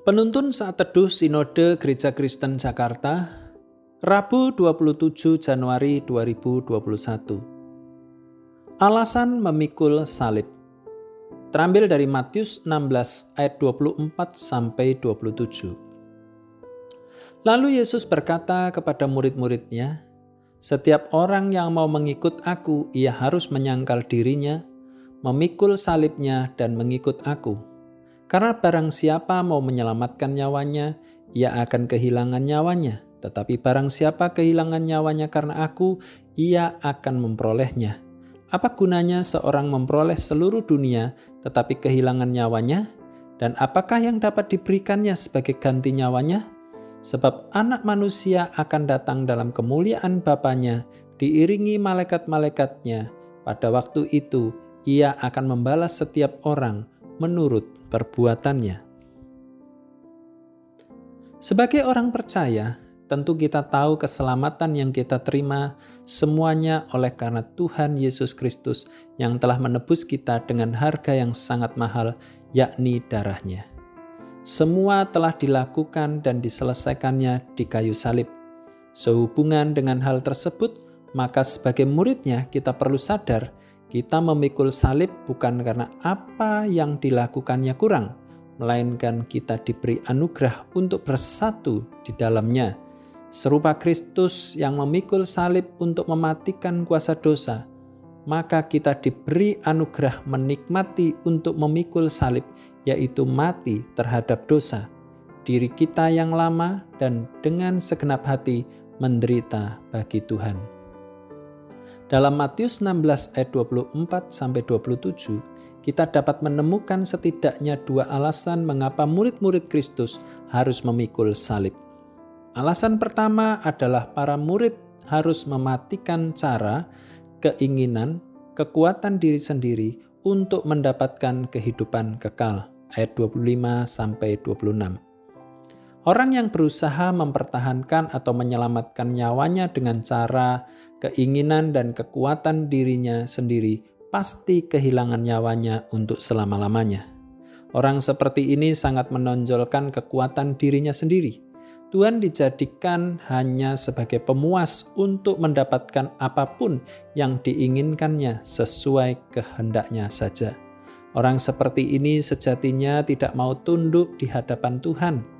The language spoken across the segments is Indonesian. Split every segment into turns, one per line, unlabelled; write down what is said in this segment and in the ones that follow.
Penuntun saat teduh Sinode Gereja Kristen Jakarta, Rabu 27 Januari 2021. Alasan memikul salib. Terambil dari Matius 16 ayat 24 sampai 27. Lalu Yesus berkata kepada murid-muridnya, "Setiap orang yang mau mengikut aku, ia harus menyangkal dirinya, memikul salibnya dan mengikut aku. Karena barang siapa mau menyelamatkan nyawanya, ia akan kehilangan nyawanya. Tetapi barang siapa kehilangan nyawanya karena aku, ia akan memperolehnya. Apa gunanya seorang memperoleh seluruh dunia tetapi kehilangan nyawanya? Dan apakah yang dapat diberikannya sebagai ganti nyawanya? Sebab anak manusia akan datang dalam kemuliaan Bapaknya, diiringi malaikat-malaikatnya. Pada waktu itu, ia akan membalas setiap orang menurut perbuatannya. Sebagai orang percaya, tentu kita tahu keselamatan yang kita terima semuanya oleh karena Tuhan Yesus Kristus yang telah menebus kita dengan harga yang sangat mahal, yakni darahnya. Semua telah dilakukan dan diselesaikannya di kayu salib. Sehubungan dengan hal tersebut, maka sebagai muridnya kita perlu sadar kita memikul salib bukan karena apa yang dilakukannya kurang, melainkan kita diberi anugerah untuk bersatu di dalamnya. Serupa Kristus yang memikul salib untuk mematikan kuasa dosa, maka kita diberi anugerah menikmati untuk memikul salib, yaitu mati terhadap dosa, diri kita yang lama, dan dengan segenap hati menderita bagi Tuhan. Dalam Matius 16 ayat 24 sampai 27, kita dapat menemukan setidaknya dua alasan mengapa murid-murid Kristus harus memikul salib. Alasan pertama adalah para murid harus mematikan cara, keinginan, kekuatan diri sendiri untuk mendapatkan kehidupan kekal. Ayat 25 sampai 26. Orang yang berusaha mempertahankan atau menyelamatkan nyawanya dengan cara keinginan dan kekuatan dirinya sendiri pasti kehilangan nyawanya untuk selama-lamanya. Orang seperti ini sangat menonjolkan kekuatan dirinya sendiri. Tuhan dijadikan hanya sebagai pemuas untuk mendapatkan apa pun yang diinginkannya sesuai kehendaknya saja. Orang seperti ini sejatinya tidak mau tunduk di hadapan Tuhan.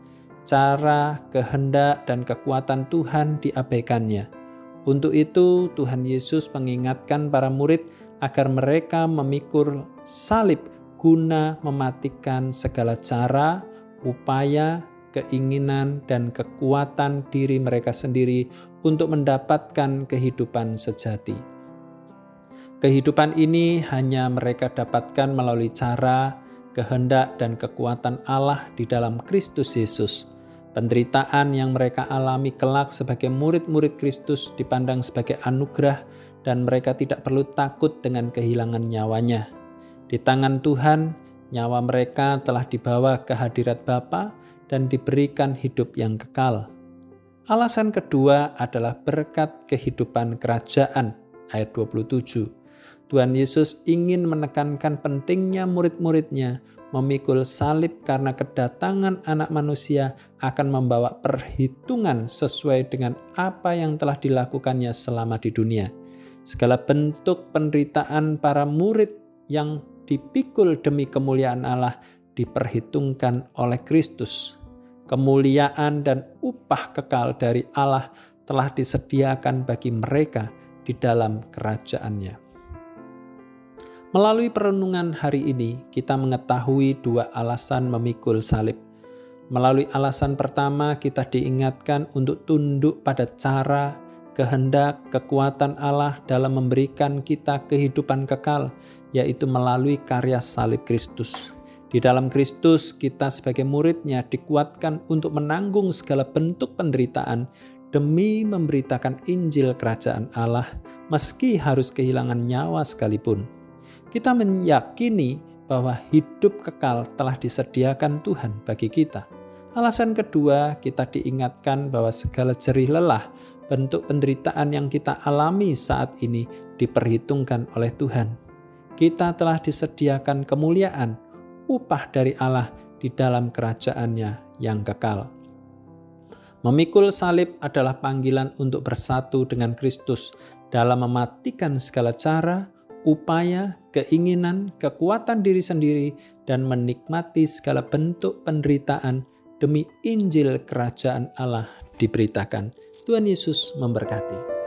Cara, kehendak, dan kekuatan Tuhan diabaikannya untuk itu, Tuhan Yesus mengingatkan para murid agar mereka memikul salib guna mematikan segala cara, upaya, keinginan, dan kekuatan diri mereka sendiri untuk mendapatkan kehidupan sejati. Kehidupan ini hanya mereka dapatkan melalui cara, kehendak, dan kekuatan Allah di dalam Kristus Yesus Penderitaan yang mereka alami kelak sebagai murid-murid Kristus dipandang sebagai anugerah dan mereka tidak perlu takut dengan kehilangan nyawanya. Di tangan Tuhan, nyawa mereka telah dibawa ke hadirat Bapa dan diberikan hidup yang kekal. Alasan kedua adalah berkat kehidupan kerajaan ayat 27. Tuhan Yesus ingin menekankan pentingnya murid-muridnya memikul salib karena kedatangan anak manusia akan membawa perhitungan sesuai dengan apa yang telah dilakukannya selama di dunia. Segala bentuk penderitaan para murid yang dipikul demi kemuliaan Allah diperhitungkan oleh Kristus. Kemuliaan dan upah kekal dari Allah telah disediakan bagi mereka di dalam kerajaannya. Melalui perenungan hari ini, kita mengetahui dua alasan memikul salib. Melalui alasan pertama, kita diingatkan untuk tunduk pada cara, kehendak, kekuatan Allah dalam memberikan kita kehidupan kekal, yaitu melalui karya salib Kristus. Di dalam Kristus, kita sebagai muridnya dikuatkan untuk menanggung segala bentuk penderitaan demi memberitakan Injil Kerajaan Allah, meski harus kehilangan nyawa sekalipun kita meyakini bahwa hidup kekal telah disediakan Tuhan bagi kita. Alasan kedua, kita diingatkan bahwa segala jerih lelah, bentuk penderitaan yang kita alami saat ini diperhitungkan oleh Tuhan. Kita telah disediakan kemuliaan, upah dari Allah di dalam kerajaannya yang kekal. Memikul salib adalah panggilan untuk bersatu dengan Kristus dalam mematikan segala cara, upaya, keinginan, kekuatan diri sendiri, dan menikmati segala bentuk penderitaan demi Injil Kerajaan Allah diberitakan. Tuhan Yesus memberkati.